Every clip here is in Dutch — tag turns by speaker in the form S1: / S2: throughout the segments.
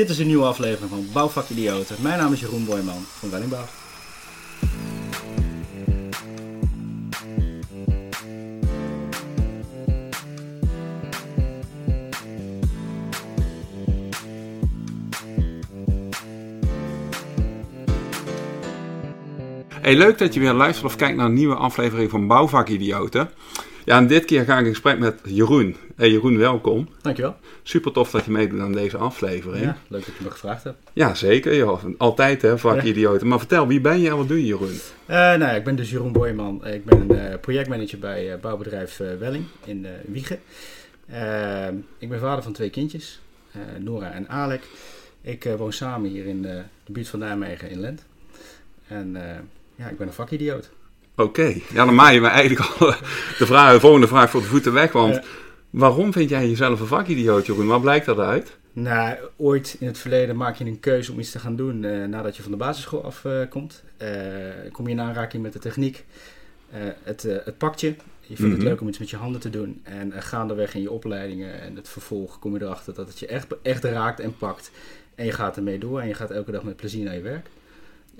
S1: Dit is een nieuwe aflevering van Bouwvak Idioten. Mijn naam is Jeroen Boyman van Wellingbouw.
S2: Hey, leuk dat je weer luistert of kijkt naar een nieuwe aflevering van Bouwvak Idioten. Ja, en dit keer ga ik in gesprek met Jeroen. Hey Jeroen, welkom.
S1: Dankjewel.
S2: Super tof dat je meedoet aan deze aflevering.
S1: Ja, leuk dat je me gevraagd hebt.
S2: Ja, zeker. Joh. Altijd hè, vakidioten. Maar vertel, wie ben je en wat doe je Jeroen?
S1: Uh, nou ja, ik ben dus Jeroen Boyman. Ik ben uh, projectmanager bij uh, bouwbedrijf Welling in Wiegen. ik ben vader van twee kindjes, Nora en Alek. Ik woon samen hier in de buurt van Nijmegen in Lent. En ja, ik ben een vakidioot.
S2: Oké, ja, dan maak je me eigenlijk al de, vraag, de volgende vraag voor de voeten weg. Want waarom vind jij jezelf een vakidioot, Jeroen? Waar blijkt dat uit?
S1: Nou, ooit in het verleden maak je een keuze om iets te gaan doen uh, nadat je van de basisschool afkomt. Uh, kom je in aanraking met de techniek. Het, het pakt je. Je vindt het mhm. leuk om iets met je handen te doen. En gaandeweg in je opleidingen en het vervolg kom je erachter dat het je echt, echt raakt en pakt. En je gaat ermee door en je gaat elke dag met plezier naar je werk.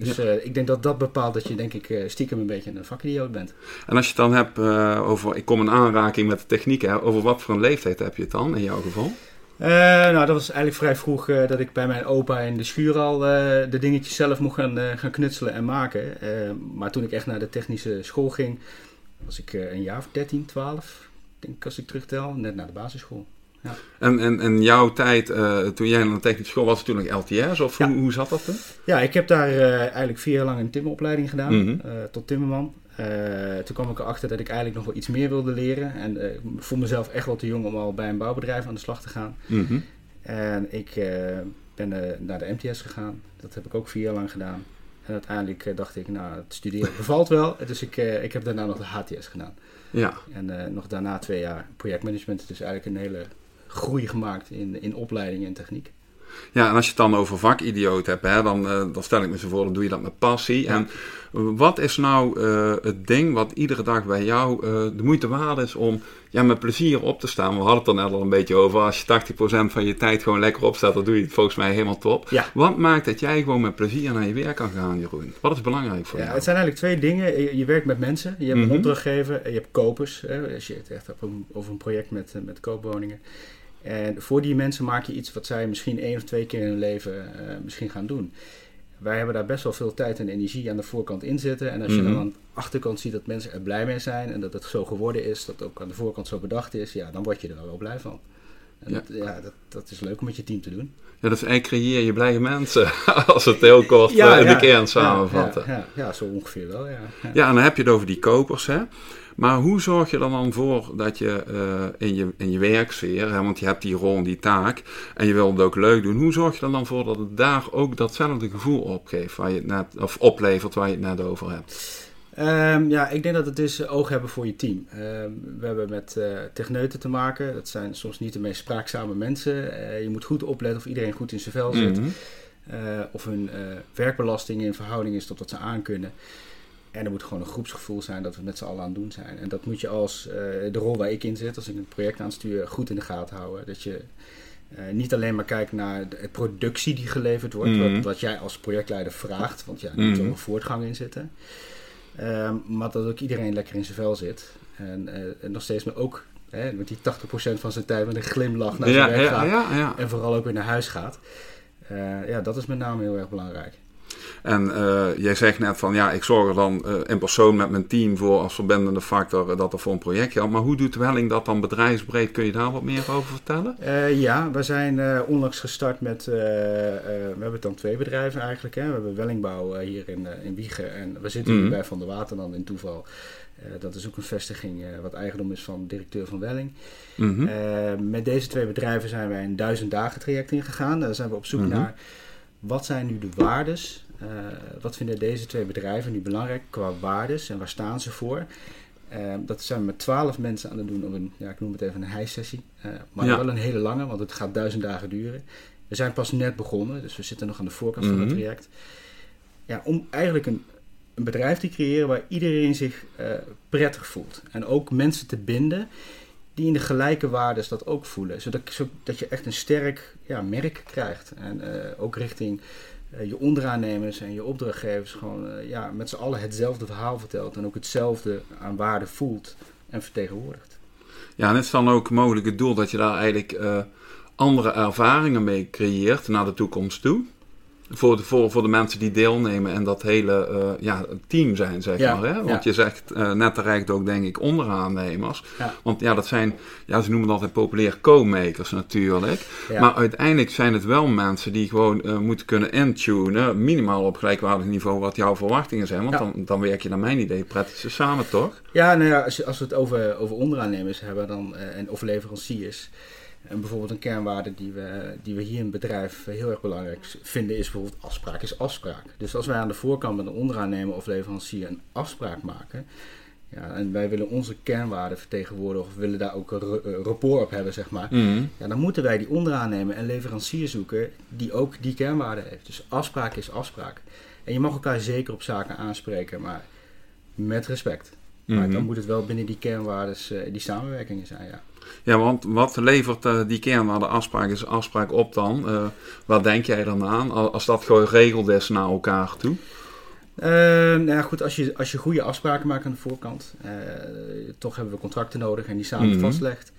S1: Dus uh, ik denk dat dat bepaalt dat je denk ik uh, stiekem een beetje een vakidioot bent.
S2: En als je het dan hebt uh, over, ik kom in aanraking met de techniek, hè, over wat voor een leeftijd heb je het dan in jouw geval?
S1: nou, dat was eigenlijk vrij vroeg dat ik bij mijn opa in de schuur al de dingetjes zelf mocht gaan, gaan knutselen en maken. maar toen ik echt naar de technische school ging, was ik een jaar of 13, 12, denk ik als ik terugtel, net naar de basisschool.
S2: Ja. En, en, en jouw tijd, uh, toen jij naar de technische school was, het toen nog LTS? Of hoe, hoe zat dat toen?
S1: Ja, ik heb daar uh, eigenlijk vier jaar lang een timmeropleiding gedaan, mm -hmm. uh, tot timmerman. toen kwam ik erachter dat ik eigenlijk nog wel iets meer wilde leren. En ik vond mezelf echt wel te jong om al bij een bouwbedrijf aan de slag te gaan. Mm -hmm. En ik ben naar de MTS gegaan. Dat heb ik ook vier jaar lang gedaan. En uiteindelijk dacht ik, nou, het studeren bevalt wel. Dus ik, ik heb daarna nog de HTS gedaan. Ja. En nog daarna twee jaar projectmanagement. Dus eigenlijk een hele groei gemaakt in, in opleiding en techniek.
S2: Ja, en als je het dan over vakidioot hebt, hè, dan, uh, dan stel ik me zo voor, dan doe je dat met passie. En wat is nou uh, het ding wat iedere dag bij jou uh, de moeite waard is om ja, met plezier op te staan? We hadden het er net al een beetje over. Als je 80% van je tijd gewoon lekker opstaat, dan doe je het volgens mij helemaal top. Ja. Wat maakt dat jij gewoon met plezier naar je werk kan gaan, Jeroen? Wat is belangrijk voor
S1: ja,
S2: jou?
S1: Het zijn eigenlijk twee dingen. Je, je werkt met mensen, je hebt mm -hmm. een opdrachtgever en je hebt kopers. Hè, als je het echt hebt over een project met, met koopwoningen. En voor die mensen maak je iets wat zij misschien één of twee keer in hun leven uh, misschien gaan doen. Wij hebben daar best wel veel tijd en energie aan de voorkant in zitten. En als je mm -hmm. dan aan de achterkant ziet dat mensen er blij mee zijn en dat het zo geworden is, dat ook aan de voorkant zo bedacht is, ja, dan word je er wel blij van. En ja. Dat, ja, dat, dat is leuk om met je team te doen.
S2: Ja, is eigenlijk creëer je blije mensen, als het heel kort ja, uh, in ja, de kern samenvatten.
S1: Ja, ja, zo ongeveer wel, ja.
S2: Ja, en dan heb je het over die kopers, hè. Maar hoe zorg je er dan voor dat je uh, in, je in je werksfeer, hè, want je hebt die rol, die taak, en je wil het ook leuk doen, hoe zorg je er dan voor dat het daar ook datzelfde gevoel opgeeft, waar je het net, of oplevert waar je het net over hebt?
S1: Um, ja, ik denk dat het is oog hebben voor je team. Um, we hebben met uh, techneuten te maken. Dat zijn soms niet de meest spraakzame mensen. Uh, je moet goed opletten of iedereen goed in zijn vel zit. Mm -hmm. uh, of hun werkbelasting in verhouding is tot wat ze aankunnen. En er moet gewoon een groepsgevoel zijn dat we met z'n allen aan het doen zijn. En dat moet je als uh, de rol waar ik in zit, als ik een project aanstuur, goed in de gaten houden. Dat je uh, niet alleen maar kijkt naar de productie die geleverd wordt, mm. wat, wat, jij als projectleider vraagt, want ja, er moet mm. een voortgang in zitten. Um, maar dat ook iedereen lekker in zijn vel zit. En, uh, en nog steeds maar ook hè, met die 80% van zijn tijd met een glimlach naar zijn ja, werk gaat. Ja, en vooral ook weer naar huis gaat. ja, dat is met name heel erg belangrijk.
S2: En uh, jij zegt net van ja, ik zorg er dan uh, in persoon met mijn team voor als verbindende factor dat er voor een project geldt. Maar hoe doet Welling dat dan bedrijfsbreed? Kun je daar wat meer over vertellen?
S1: Ja, we zijn onlangs gestart met, we hebben dan twee bedrijven eigenlijk. Hè. We hebben Wellingbouw hier in, in Wiegen en we zitten hier mm -hmm. bij Van der Water dan in toeval. dat is ook een vestiging wat eigendom is van directeur van Welling. Mm -hmm. met deze twee bedrijven zijn wij een duizend dagen traject ingegaan. Daar zijn we op zoek mm -hmm. naar wat zijn nu de waardes uh, wat vinden deze twee bedrijven nu belangrijk qua waardes en waar staan ze voor? Uh, dat zijn we met twaalf mensen aan het doen op een, ja, ik noem het even een hijsessie. Uh, maar ja. wel een hele lange, want het gaat duizend dagen duren. We zijn pas net begonnen, dus we zitten nog aan de voorkant mm -hmm. van het traject. Ja, om eigenlijk een, een bedrijf te creëren waar iedereen zich prettig voelt. En ook mensen te binden die in de gelijke waardes dat ook voelen. Zodat, zodat je echt een sterk ja, merk krijgt. En ook richting je onderaannemers en je opdrachtgevers gewoon ja, met z'n allen hetzelfde verhaal vertelt. En ook hetzelfde aan waarde voelt en vertegenwoordigt.
S2: Ja, en het is dan ook mogelijk het doel dat je daar eigenlijk andere ervaringen mee creëert naar de toekomst toe voor de, voor, voor de mensen die deelnemen en dat hele uh, ja, team zijn, zeg maar. Hè? Want je zegt uh, net terecht ook, denk ik, onderaannemers. Ja. Want ja, dat zijn, ja, ze noemen dat altijd populair co-makers natuurlijk. Maar uiteindelijk zijn het wel mensen die gewoon uh, moeten kunnen intunen, minimaal op gelijkwaardig niveau, wat jouw verwachtingen zijn. Want dan, dan werk je naar mijn idee prettig samen, toch?
S1: Ja, nou ja, als, als we het over, over onderaannemers hebben dan, en of leveranciers. En bijvoorbeeld een kernwaarde die we, die we hier in het bedrijf heel erg belangrijk vinden is bijvoorbeeld afspraak is afspraak. Dus als wij aan de voorkant met een onderaannemer of leverancier een afspraak maken, ja, en wij willen onze kernwaarden vertegenwoordigen of willen daar ook een eh, rapport op hebben, zeg maar. Mhm. Ja, dan moeten wij die onderaannemer en leverancier zoeken die ook die kernwaarden heeft. Dus afspraak is afspraak. En je mag elkaar zeker op zaken aanspreken, maar met respect. Maar mhm. dan moet het wel binnen die kernwaardes, uh, die samenwerkingen zijn, ja.
S2: Ja, want wat levert uh, die kernwaarde afspraak is afspraak op dan? Uh, wat denk jij dan aan als dat geregeld is naar elkaar toe?
S1: Uh, nou ja, goed, als je, als je goede afspraken maakt aan de voorkant, toch hebben we contracten nodig en die samen mm vastlegt.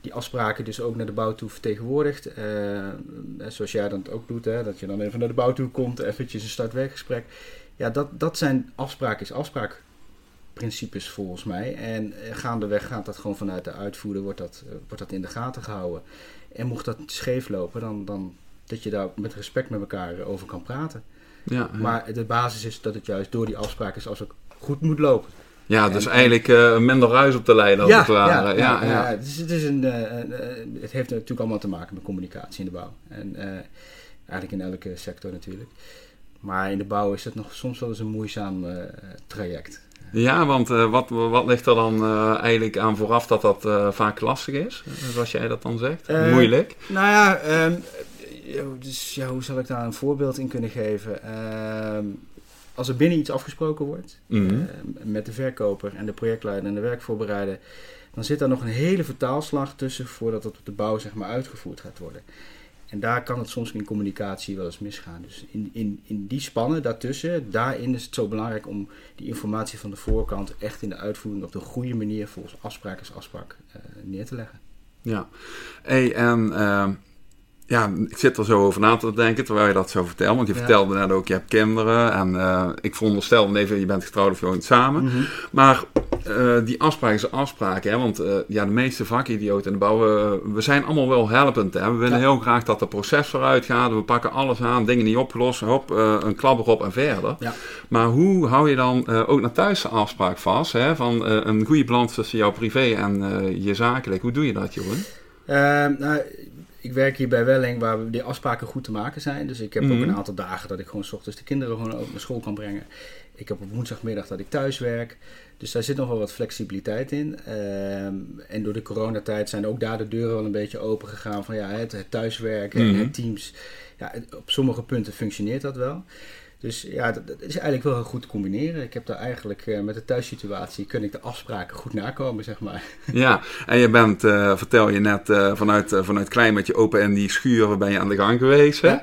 S1: Die afspraken dus ook naar de bouw toe vertegenwoordigt. zoals jij dat ook doet, hè, dat je dan even naar de bouw toe komt, eventjes een startwerkgesprek. Ja, dat, dat zijn afspraak is afspraak principes volgens mij. En eh, gaandeweg gaat dat gewoon vanuit de uitvoerder, wordt dat, eh, wordt dat in de gaten gehouden. En mocht dat scheef lopen, dan, dan dat je daar met respect met elkaar over kan praten. Ja, Maar de basis is dat het juist door die afspraken is als het goed moet lopen.
S2: Ja, dus eigenlijk uh, minder ruis op de lijn als ja, het ware. Ja, ja, ja,
S1: Het, is, het, is een, het heeft natuurlijk allemaal te maken met communicatie in de bouw. En eigenlijk in elke sector natuurlijk. Maar in de bouw is het nog soms wel eens een moeizaam traject.
S2: Ja, want uh, wat, wat ligt er dan uh, eigenlijk aan vooraf dat dat uh, vaak lastig is? Zoals jij dat dan zegt? Moeilijk?
S1: Nou ja, um, dus, ja, hoe zal ik daar een voorbeeld in kunnen geven? Ehm, als er binnen iets afgesproken wordt mhm. met de verkoper en de projectleider en de werkvoorbereider, dan zit daar nog een hele vertaalslag tussen voordat het op de bouw zeg maar, uitgevoerd gaat worden. En daar kan het soms in communicatie wel eens misgaan. Dus in, in, in die spannen daartussen, daarin is het zo belangrijk om die informatie van de voorkant echt in de uitvoering op de goede manier volgens afspraak is afspraak uh, neer te leggen.
S2: Ja, hey, en uh, ja, ik zit er zo over na te denken terwijl je dat zo vertelt. Want je vertelde net ook, je hebt kinderen. En uh, ik veronderstel even, je bent getrouwd of je woont samen. Mhm. Maar uh, die afspraak is afspraak. Hè? Want uh, ja, de meeste vakidioten in de bouw, we zijn allemaal wel helpend. Hè? We willen heel graag dat het proces vooruit gaat. We pakken alles aan, dingen niet oplossen. Hop, een klapper op en verder. Ja. Maar hoe hou je dan ook naar thuis de afspraak vast? Hè? Van een goede balans tussen jouw privé en je zakelijk. Hoe doe je dat, Jeroen?
S1: nou, ik werk hier bij Welling waar die afspraken goed te maken zijn. Dus ik heb ook mhm. een aantal dagen dat ik gewoon s ochtends de kinderen gewoon ook naar school kan brengen. Ik heb op woensdagmiddag dat ik thuis werk. Dus daar zit nog wel wat flexibiliteit in. Ehm, en door de coronatijd zijn ook daar de deuren wel een beetje open gegaan van ja, het, thuiswerken en mhm. het teams. Ja, op sommige punten functioneert dat wel. Dus ja, dat, is eigenlijk wel heel goed te combineren. Ik heb daar eigenlijk uh, met de thuissituatie, kun ik de afspraken goed nakomen, zeg maar.
S2: Ja, en je bent, uh, vertel je net, uh, vanuit, vanuit klein met je open en die schuren ben je aan de gang geweest. Hè?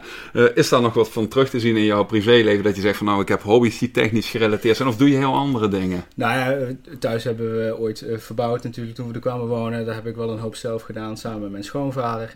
S2: is daar nog wat van terug te zien in jouw privéleven? Dat je zegt van nou, ik heb hobby's die technisch gerelateerd zijn. Of doe je heel andere dingen?
S1: Nou ja, thuis hebben we ooit verbouwd natuurlijk toen we er kwamen wonen. Daar heb ik wel een hoop zelf gedaan samen met mijn schoonvader.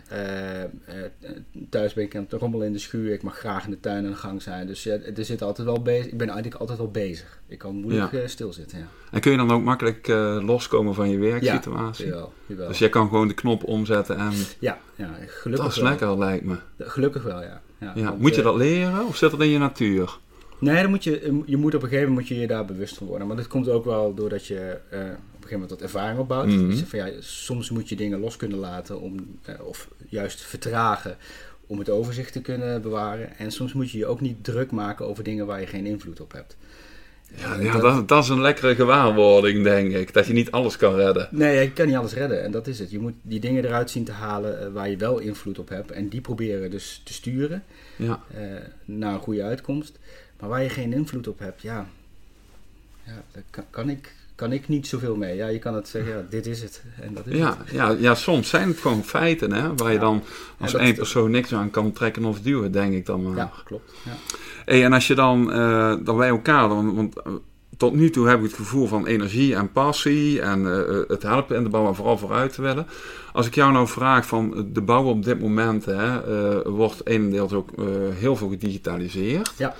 S1: thuis ben ik aan het rommelen in de schuur. Ik mag graag in de tuin aan de gang zijn. Dus ja, er zit altijd wel bezig. Ik ben eigenlijk altijd al bezig. Ik kan moeilijk ja. uh, stilzitten. Ja.
S2: En kun je dan ook makkelijk uh, loskomen van je werksituatie? Ja, jawel, Dus jij kan gewoon de knop omzetten en.
S1: Ja, ja gelukkig.
S2: Dat is lekker, lijkt me.
S1: Gelukkig wel, ja.
S2: ja, moet je eh, dat leren of zit dat in je natuur?
S1: Nee, dan moet je, je moet op een gegeven moment moet je, je daar bewust van worden. Maar dat komt ook wel doordat je uh, op een gegeven moment wat ervaring opbouwt. Mm dus van, ja, soms moet je dingen los kunnen laten om, of juist vertragen om het overzicht te kunnen bewaren. En soms moet je je ook niet druk maken over dingen waar je geen invloed op hebt.
S2: Ja, ja dat, dat, is een lekkere gewaarwording, denk ik. Dat je niet alles kan redden.
S1: Nee, je kan niet alles redden. En dat is het. Je moet die dingen eruit zien te halen eh, waar je wel invloed op hebt. En die proberen dus te sturen ja. Uh, naar een goede uitkomst. Maar waar je geen invloed op hebt, ja, ja dat kan, kan ik kan ik niet zoveel mee. Ja, je kan het zeggen, ja, dit is het. En dat is
S2: ja,
S1: het.
S2: Ja, ja, soms zijn het gewoon feiten, hè, waar je dan als één persoon niks aan kan trekken of duwen, denk ik dan maar.
S1: Ja, klopt. Ja.
S2: Hey, en als je dan, uh, dan bij elkaar, dan, want tot nu toe heb ik het gevoel van energie en passie en uh, het helpen in de bouw en vooral vooruit te willen. Als ik jou nou vraag van de bouw op dit moment hè, uh, wordt ook uh, heel veel gedigitaliseerd.
S1: Ja.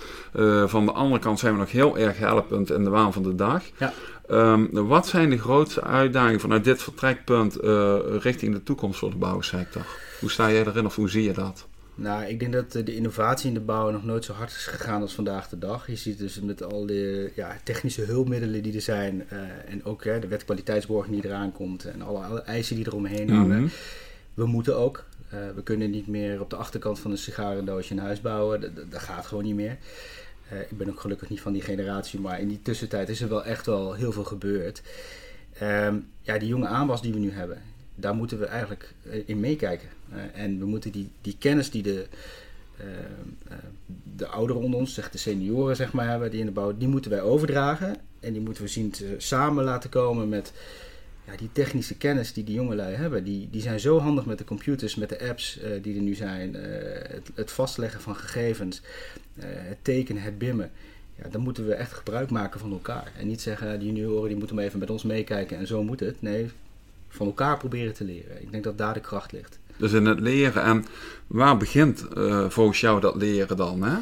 S2: van de andere kant zijn we nog heel erg helpend in de waan van de dag.
S1: Ja.
S2: Um, wat zijn de grootste uitdagingen vanuit dit vertrekpunt richting de toekomst voor de bouwsector? Hoe sta jij erin of hoe zie je dat?
S1: Nou, ik denk dat de innovatie in de bouw nog nooit zo hard is gegaan als vandaag de dag. Je ziet dus met al de ja, technische hulpmiddelen die er zijn uh, en ook hè, de wetkwaliteitsborging die eraan komt en alle, alle eisen die eromheen hangen. Mm -hmm. We moeten ook. Uh, we kunnen niet meer op de achterkant van een sigarendoosje een huis bouwen. Dat, dat gaat gewoon niet meer. Uh, ik ben ook gelukkig niet van die generatie, maar in die tussentijd is er wel echt wel heel veel gebeurd. Um, ja, die jonge aanwas die we nu hebben, daar moeten we eigenlijk in meekijken. Uh, en we moeten die, die kennis die de, uh, de ouderen onder ons, zeg de senioren zeg maar, hebben, die in de bouw, die moeten wij overdragen. En die moeten we zien te samen laten komen met ja, die technische kennis die die jongelui hebben. Die, die zijn zo handig met de computers, met de apps die er nu zijn. Het, vastleggen van gegevens, het tekenen, het bimmen. Ja, dan moeten we echt gebruik maken van elkaar. En niet zeggen, die junioren die moeten maar even met ons meekijken en zo moet het. Nee, van elkaar proberen te leren. Ik denk dat daar de kracht ligt.
S2: Dus in het leren. En waar begint uh, volgens jou dat leren dan? Hè?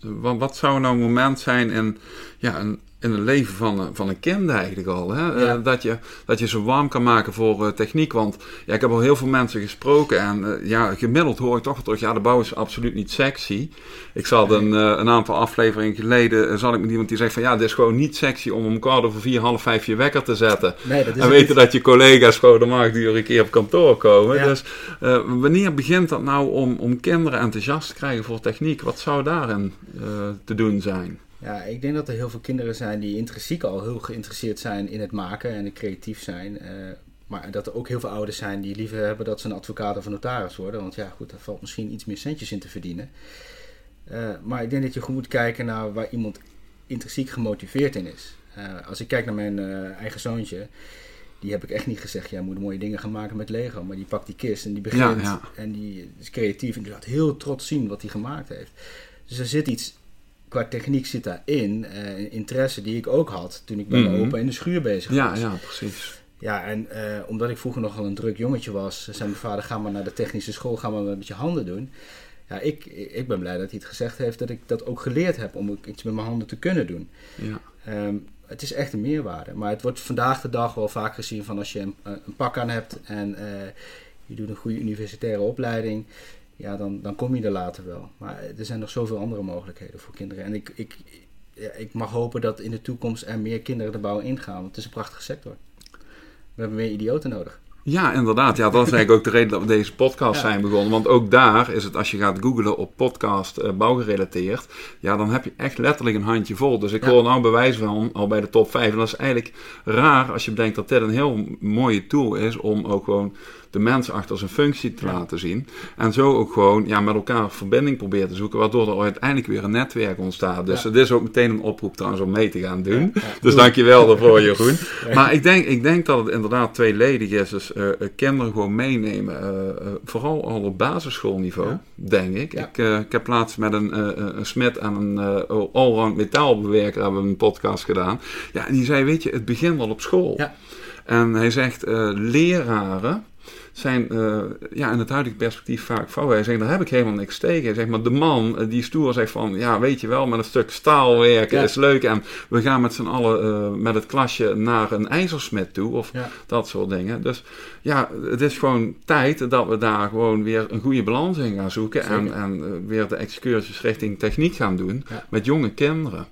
S2: Wat, wat zou nou een moment zijn in, ja, een, in het leven van, van een kind eigenlijk al? Hè?
S1: Ja.
S2: Uh, dat, je, dat je ze warm kan maken voor uh, techniek. Want ja, ik heb al heel veel mensen gesproken. En ja, gemiddeld hoor ik toch terug. Ja, de bouw is absoluut niet sexy. Ik zat een, een aantal afleveringen geleden. zat ik met iemand die zegt van ja, het is gewoon niet sexy om om kwart over vier, half vijf je wekker te zetten.
S1: Nee, dat is
S2: en weten dat je collega's gewoon de maagduur een keer op kantoor komen. Ja. Dus wanneer begint dat nou om, om kinderen enthousiast te krijgen voor techniek? Wat zou daarin te doen zijn?
S1: Ja, ik denk dat er heel veel kinderen zijn die intrinsiek al heel geïnteresseerd zijn in het maken en creatief zijn. Uh, maar dat er ook heel veel ouders zijn die liever hebben dat ze een advocaat of een notaris worden. Want ja, goed, daar valt misschien iets meer centjes in te verdienen. Uh, maar ik denk dat je goed moet kijken naar waar iemand intrinsiek gemotiveerd in is. Uh, als ik kijk naar mijn eigen zoontje, die heb ik echt niet gezegd, jij moet mooie dingen gaan maken met Lego. Maar die pakt die kist en die begint
S2: Ja, ja.
S1: en die is creatief en die laat heel trots zien wat hij gemaakt heeft. Dus er zit iets qua techniek zit daarin, uh, interesse die ik ook had toen ik bij
S2: Mhm.
S1: mijn opa in de schuur bezig was.
S2: Ja, ja, precies.
S1: Ja, en eh, omdat ik vroeger nogal een druk jongetje was, zei mijn vader: ga maar naar de technische school, ga maar met je handen doen. Ja, ik, ik ben blij dat hij het gezegd heeft dat ik dat ook geleerd heb om ook iets met mijn handen te kunnen doen.
S2: Ja.
S1: Ehm, het is echt een meerwaarde. Maar het wordt vandaag de dag wel vaak gezien van als je een, een pak aan hebt en eh, je doet een goede universitaire opleiding, ja, dan, dan kom je er later wel. Maar er zijn nog zoveel andere mogelijkheden voor kinderen. En ik, ik, ja, ik mag hopen dat in de toekomst er meer kinderen de bouw ingaan, want het is een prachtige sector. We hebben meer idioten nodig.
S2: Ja, inderdaad. Ja, dat is eigenlijk ook de reden dat we deze podcast
S1: Ja.
S2: zijn begonnen. Want ook daar is het, als je gaat googlen op podcast eh, bouwgerelateerd, ja, dan heb je echt letterlijk een handje vol. Dus ik
S1: Ja.
S2: hoor nou bewijs van al bij de top 5. En dat is eigenlijk raar als je bedenkt dat dit een heel mooie tool is om ook gewoon de mens achter zijn functie te
S1: Ja.
S2: laten zien. En zo ook gewoon ja, met elkaar verbinding proberen te zoeken, waardoor er uiteindelijk weer een netwerk ontstaat. Dus het is ook meteen een oproep trouwens om mee te gaan doen. Dus dankjewel daarvoor, Jeroen. Maar ik denk, ik denk dat het inderdaad tweeledig is. Dus eh, eh, kinderen gewoon meenemen. eh, vooral al op basisschoolniveau, denk ik. Ik, ik heb laatst met een, een smid en een allround metaalbewerker hebben we een podcast gedaan. Ja, en die zei, weet je, het begint al op school.
S1: Ja.
S2: En hij zegt, leraren zijn eh, ja, in het huidige perspectief vaak vrouwen. Hij zegt, daar heb ik helemaal niks tegen. Zegt, maar de man eh, die stoer zegt van, ja, weet je wel, met een stuk staal werken
S1: Ja.
S2: is leuk. En we gaan met z'n allen eh, met het klasje naar een ijzersmid toe. Of
S1: Ja.
S2: dat soort dingen. Dus ja, het is gewoon tijd dat we daar gewoon weer een goede balans in gaan zoeken. En,
S1: Zeker.
S2: en weer de excursies richting techniek gaan doen
S1: Ja.
S2: met jonge kinderen.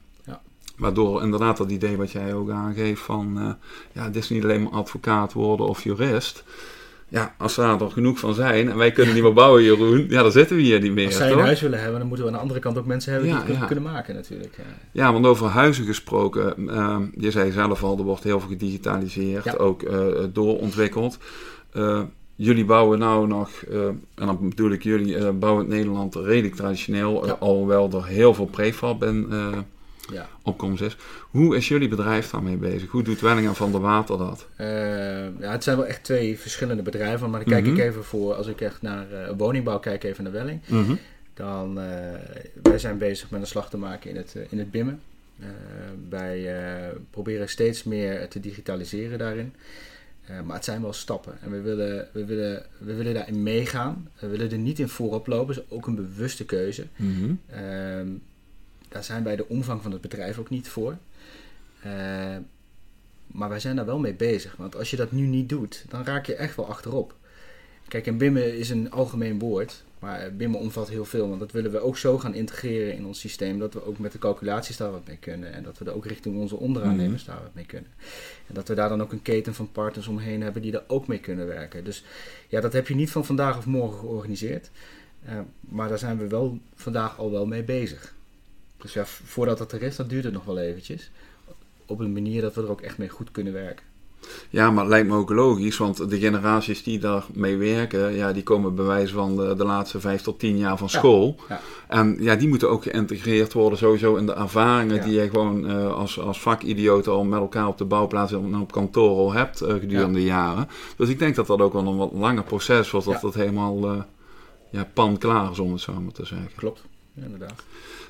S2: Waardoor inderdaad dat idee wat jij ook aangeeft van, ja, het is niet alleen maar advocaat worden of jurist. Ja, als er er genoeg van zijn en wij kunnen niet meer bouwen, Jeroen, ja, dan zitten we hier niet meer.
S1: Als zij een
S2: toch?
S1: huis willen hebben, dan moeten we aan de andere kant ook mensen hebben die het kunnen,
S2: ja.
S1: kunnen maken natuurlijk. Ja.
S2: Ja, want over huizen gesproken, ehm, je zei zelf al, er wordt heel veel gedigitaliseerd,
S1: Ja.
S2: ook eh, doorontwikkeld. Eh, jullie bouwen nou nog, eh, en dan bedoel ik jullie, bouwen in Nederland redelijk traditioneel, alhoewel er heel veel prefab in eh,
S1: Ja.
S2: is. Hoe is jullie bedrijf daarmee bezig? Hoe doet Wellinga van der Water dat?
S1: Eh, ja, het zijn wel echt twee verschillende bedrijven. Maar dan kijk
S2: Mhm.
S1: ik even voor, als ik echt naar eh, woningbouw kijk, even naar Welling.
S2: Mhm.
S1: Dan, eh, wij zijn bezig met een slag te maken in het, in het BIMmen. Wij proberen steeds meer te digitaliseren daarin. Maar het zijn wel stappen. En we willen, we, willen, we willen daarin meegaan. We willen er niet in voorop lopen. Dat is ook een bewuste keuze.
S2: Mhm.
S1: Ehm, daar zijn wij de omvang van het bedrijf ook niet voor. Eh, maar wij zijn daar wel mee bezig. Want als je dat nu niet doet, dan raak je echt wel achterop. Kijk, en BIMmen is een algemeen woord. Maar BIMmen omvat heel veel. Want dat willen we ook zo gaan integreren in ons systeem. Dat we ook met de calculaties daar wat mee kunnen. En dat we er ook richting onze onderaannemers daar wat mee kunnen. En dat we daar dan ook een keten van partners omheen hebben die daar ook mee kunnen werken. Dus ja, dat heb je niet van vandaag of morgen georganiseerd. Eh, maar daar zijn we wel vandaag al wel mee bezig. Dus ja, voordat dat er is, dat duurt het nog wel eventjes. Op een manier dat we er ook echt mee goed kunnen werken.
S2: Ja, maar het lijkt me ook logisch, want de generaties die daarmee werken, ja, die komen bij wijze van de, de laatste vijf tot tien jaar van school.
S1: ja.
S2: En ja, die moeten ook geïntegreerd worden sowieso in de ervaringen
S1: Ja.
S2: die je gewoon eh, als, als vakidioot al met elkaar op de bouwplaats en op kantoor al hebt eh, gedurende jaren. Dus ik denk dat dat ook wel een wat langer proces wordt, dat dat helemaal eh ja, pan klaar is, om het zo maar te zeggen.
S1: Klopt, inderdaad.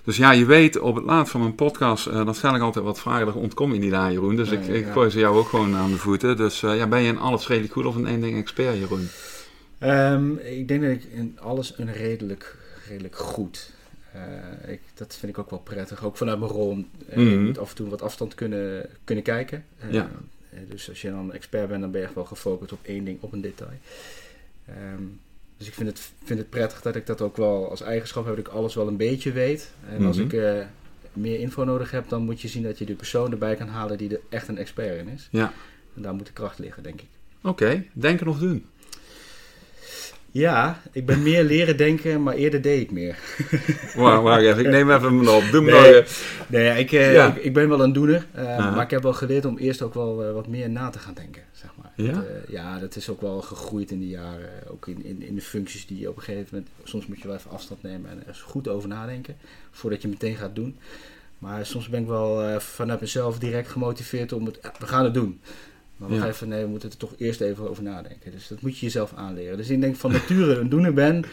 S2: Dus ja, je weet, op het laatst van mijn podcast, eh, dan stel ik altijd wat vragen, daar ontkom je niet aan, Jeroen. Dus ik,
S1: Nee,
S2: ik
S1: ja.
S2: gooi ze jou ook gewoon aan de voeten. Dus eh, ja, ben je in alles redelijk goed of in één ding expert, Jeroen?
S1: Ehm, ik denk dat ik in alles een redelijk, redelijk goed. Eh, ik, dat vind ik ook wel prettig. Ook vanuit mijn rol. Je
S2: Mhm.
S1: moet af en toe wat afstand kunnen, kunnen kijken.
S2: Ja.
S1: dus als je dan expert bent, dan ben je echt wel gefocust op één ding, op een detail. Ehm, dus ik vind het, vind het prettig dat ik dat ook wel als eigenschap heb, dat ik alles wel een beetje weet. En als
S2: Mhm.
S1: ik eh, meer info nodig heb, dan moet je zien dat je de persoon erbij kan halen die er echt een expert in is.
S2: Ja.
S1: En daar moet de kracht liggen, denk ik.
S2: Oké, denken of doen?
S1: Ja, ik ben meer leren denken, maar eerder deed ik meer.
S2: Wacht, wacht even, ik neem even mijn op. Doe
S1: Nee.
S2: maar.
S1: Nee, ik, eh,
S2: Ja.
S1: ik, ik ben wel een doener, eh, maar ik heb wel geleerd om eerst ook wel eh, wat meer na te gaan denken, zeg maar.
S2: Ja?
S1: Dat, ja, dat is ook wel gegroeid in de jaren, ook in, in, in de functies die je op een gegeven moment, soms moet je wel even afstand nemen en er eens goed over nadenken, voordat je meteen gaat doen. Maar soms ben ik wel vanuit mezelf direct gemotiveerd om het, we gaan het doen. Maar we
S2: Ja.
S1: even, nee, we moeten er toch eerst even over nadenken. Dus dat moet je jezelf aanleren. Dus ik denk van nature een doener ben,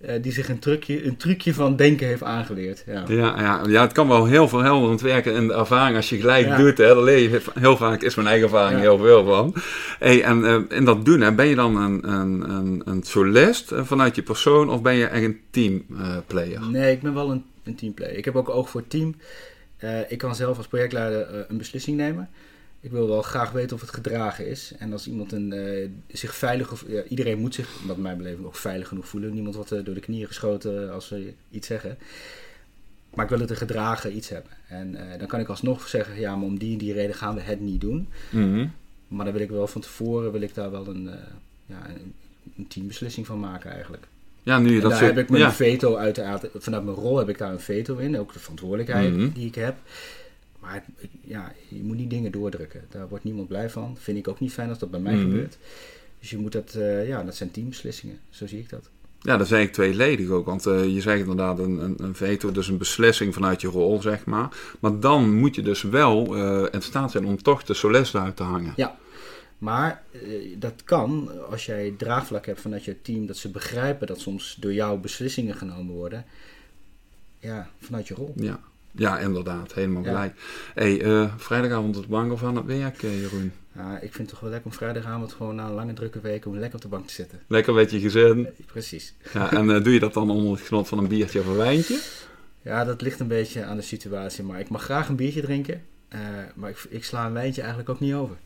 S1: eh, die zich een trucje, een trucje van denken heeft aangeleerd. Ja.
S2: Ja, ja, ja, het kan wel heel verhelderend werken in de ervaring als je gelijk
S1: Ja.
S2: doet. Hè, daar leer je heel vaak, is mijn eigen ervaring heel veel van. Hey, en eh, in dat doen, hè, ben je dan een, een, een, een solist eh, vanuit je persoon of ben je echt een teamplayer?
S1: Nee, ik ben wel een, een teamplayer. Ik heb ook oog voor team. Ik kan zelf als projectleider een beslissing nemen. Ik wil wel graag weten of het gedragen is. En als iemand een, eh, zich veilig... Of, ja, iedereen moet zich, wat mijn beleving, ook veilig genoeg voelen. Niemand wordt eh, door de knieën geschoten als ze iets zeggen. Maar ik wil het een gedragen iets hebben. En eh, dan kan ik alsnog zeggen, ja, maar om die en die reden gaan we het niet doen.
S2: Mhm.
S1: Maar dan wil ik wel van tevoren, wil ik daar wel een, ja, een, een teambeslissing van maken eigenlijk.
S2: Ja, nu je
S1: En
S2: dat
S1: daar
S2: zo-
S1: heb ik mijn
S2: ja.
S1: veto uiteraard, vanuit mijn rol heb ik daar een veto in, ook de verantwoordelijkheid
S2: Mhm.
S1: die ik heb. Maar het- ik- ja, je moet niet dingen doordrukken. Daar wordt niemand blij van. Vind ik ook niet fijn als dat bij mij
S2: Mhm.
S1: gebeurt. Dus je moet dat, eh, ja, dat zijn teambeslissingen. Zo zie ik dat.
S2: Ja, dat is eigenlijk tweeledig ook. Want eh, je zegt inderdaad een, een, een veto, dus een beslissing vanuit je rol, zeg maar. Maar dan moet je dus wel eh, in staat zijn om toch de solist uit te hangen.
S1: Maar eh, dat kan als jij draagvlak hebt vanuit je team, dat ze begrijpen dat soms door jou beslissingen genomen worden. Ja, vanuit je rol.
S2: Ja, ja inderdaad. Helemaal gelijk. Hey, eh, vrijdagavond op de bank of aan het werk, eh, Jeroen?
S1: Ja, ik vind het toch wel lekker om vrijdagavond gewoon na een lange drukke week om lekker op de bank te zitten.
S2: Lekker met je gezin.
S1: Precies.
S2: Ja, en eh, doe je dat dan onder het genot van een biertje of een wijntje?
S1: Ja, dat ligt een beetje aan de situatie. Maar ik mag graag een biertje drinken. eh, maar ik, ik sla een wijntje eigenlijk ook niet over.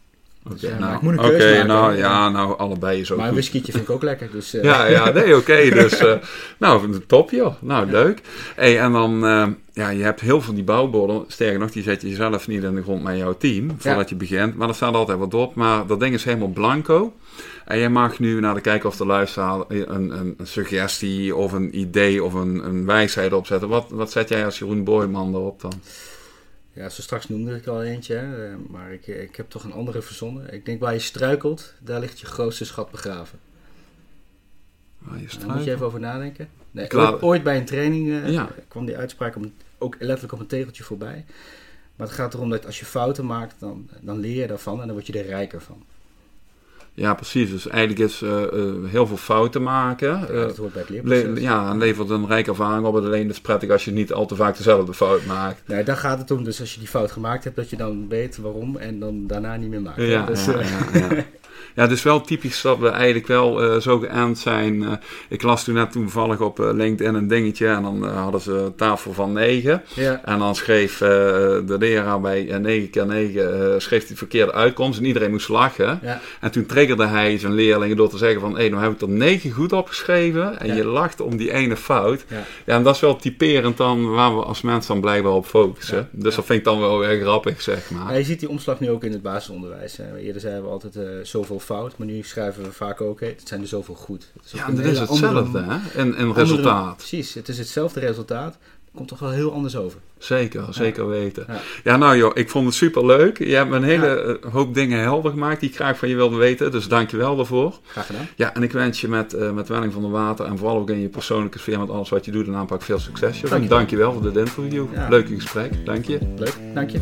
S1: Dus,
S2: Oké,
S1: eh,
S2: nou,
S1: maar ik moet een
S2: oké,
S1: keuze maken.
S2: nou
S1: hè.
S2: ja, nou allebei is ook
S1: maar een whiskietje vind ik ook lekker. Dus, eh,
S2: Ja, ja, nee, oké. dus, eh, nou, top joh. Nou, leuk. Hey, en dan, eh, ja, je hebt heel veel die bouwborden. Sterker nog, die zet je zelf niet in de grond met jouw team, voordat je begint. Maar er staat altijd wat op. Maar dat ding is helemaal blanco. En jij mag nu naar de kijker of de luisteraar een, een, een suggestie of een idee of een, een wijsheid opzetten. Wat, wat zet jij als Jeroen Boyman erop dan?
S1: Ja, zo straks noemde ik al eentje. hè, eh, maar ik, ik heb toch een andere verzonnen. Ik denk waar je struikelt, daar ligt je grootste schat begraven.
S2: Je
S1: Daar moet je even over nadenken. Nee, ooit, ooit bij een training eh,
S2: Ja.
S1: kwam die uitspraak om, ook letterlijk op een tegeltje voorbij. Maar het gaat erom dat als je fouten maakt, dan, dan leer je daarvan en dan word je er rijker van.
S2: Ja, precies. Dus eigenlijk is uh, heel veel fouten maken.
S1: Ja, dat hoort bij het leerproces.
S2: ja, en levert een rijke ervaring op. Het alleen is prettig als je niet al te vaak dezelfde fout maakt.
S1: Nee, daar gaat het om. Dus als je die fout gemaakt hebt, dat je dan weet waarom en dan daarna niet meer maakt.
S2: Ja,
S1: dus,
S2: ja, ja, ja. Het is wel typisch dat we eigenlijk wel uh, zo geënt zijn. Uh, ik las toen net toevallig op uh, LinkedIn een dingetje en dan hadden ze tafel van 9.
S1: Ja.
S2: En dan schreef de leraar bij 9 keer 9 schreef die verkeerde uitkomst en iedereen moest lachen.
S1: Ja.
S2: En toen triggerde hij zijn leerlingen door te zeggen van, hé, hey, nou heb ik er 9 goed opgeschreven en
S1: Ja.
S2: je lacht om die ene fout.
S1: Ja.
S2: En dat is wel typerend dan waar we als mensen dan blijkbaar op focussen. Dus dat vind ik dan wel erg grappig, zeg maar.
S1: Je ziet die omslag nu ook in het basisonderwijs. Eerder zeiden we altijd eh, zoveel fout, maar nu schrijven we vaak ook, hé, het zijn er zoveel goed. Het is ook
S2: Ja, dat is hetzelfde, hè? En, en
S1: andere-
S2: resultaat.
S1: Precies, het is hetzelfde resultaat, komt toch wel heel anders over.
S2: Zeker, zeker weten.
S1: Ja.
S2: Ja. nou joh, ik vond het super leuk. Je hebt me een hele eh, hoop dingen helder gemaakt die ik graag van je wilde weten. Dus dank je wel daarvoor.
S1: Graag gedaan.
S2: Ja, en ik wens je met, eh met Welling van de Water en vooral ook in je persoonlijke sfeer met alles wat je doet en aanpak veel succes. joh.
S1: Dank je.
S2: En dank je wel voor dit interview.
S1: Ja.
S2: Leuke gesprek. Dank je.
S1: Leuk, dank je.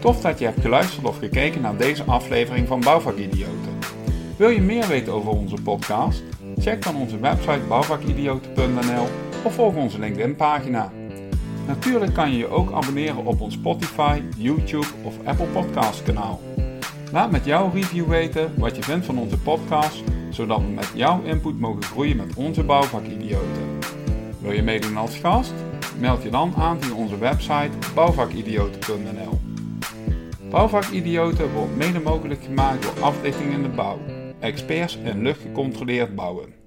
S2: Tof dat je hebt geluisterd of gekeken naar deze aflevering van Bouwvakidioten. Wil je meer weten over onze podcast? Check dan onze website bouwvakidioten.nl of volg onze LinkedIn pagina. Natuurlijk kan je je ook abonneren op ons Spotify, YouTube of Apple Podcast kanaal. Laat met jouw review weten wat je vindt van onze podcast, zodat we met jouw input mogen groeien met onze bouwvakidioten. Wil je meedoen als gast? Meld je dan aan via onze website bouwvakidioten.nl. Bouwvakidioten wordt mede mogelijk gemaakt door Africhting in de Bouw, experts in luchtgecontroleerd bouwen.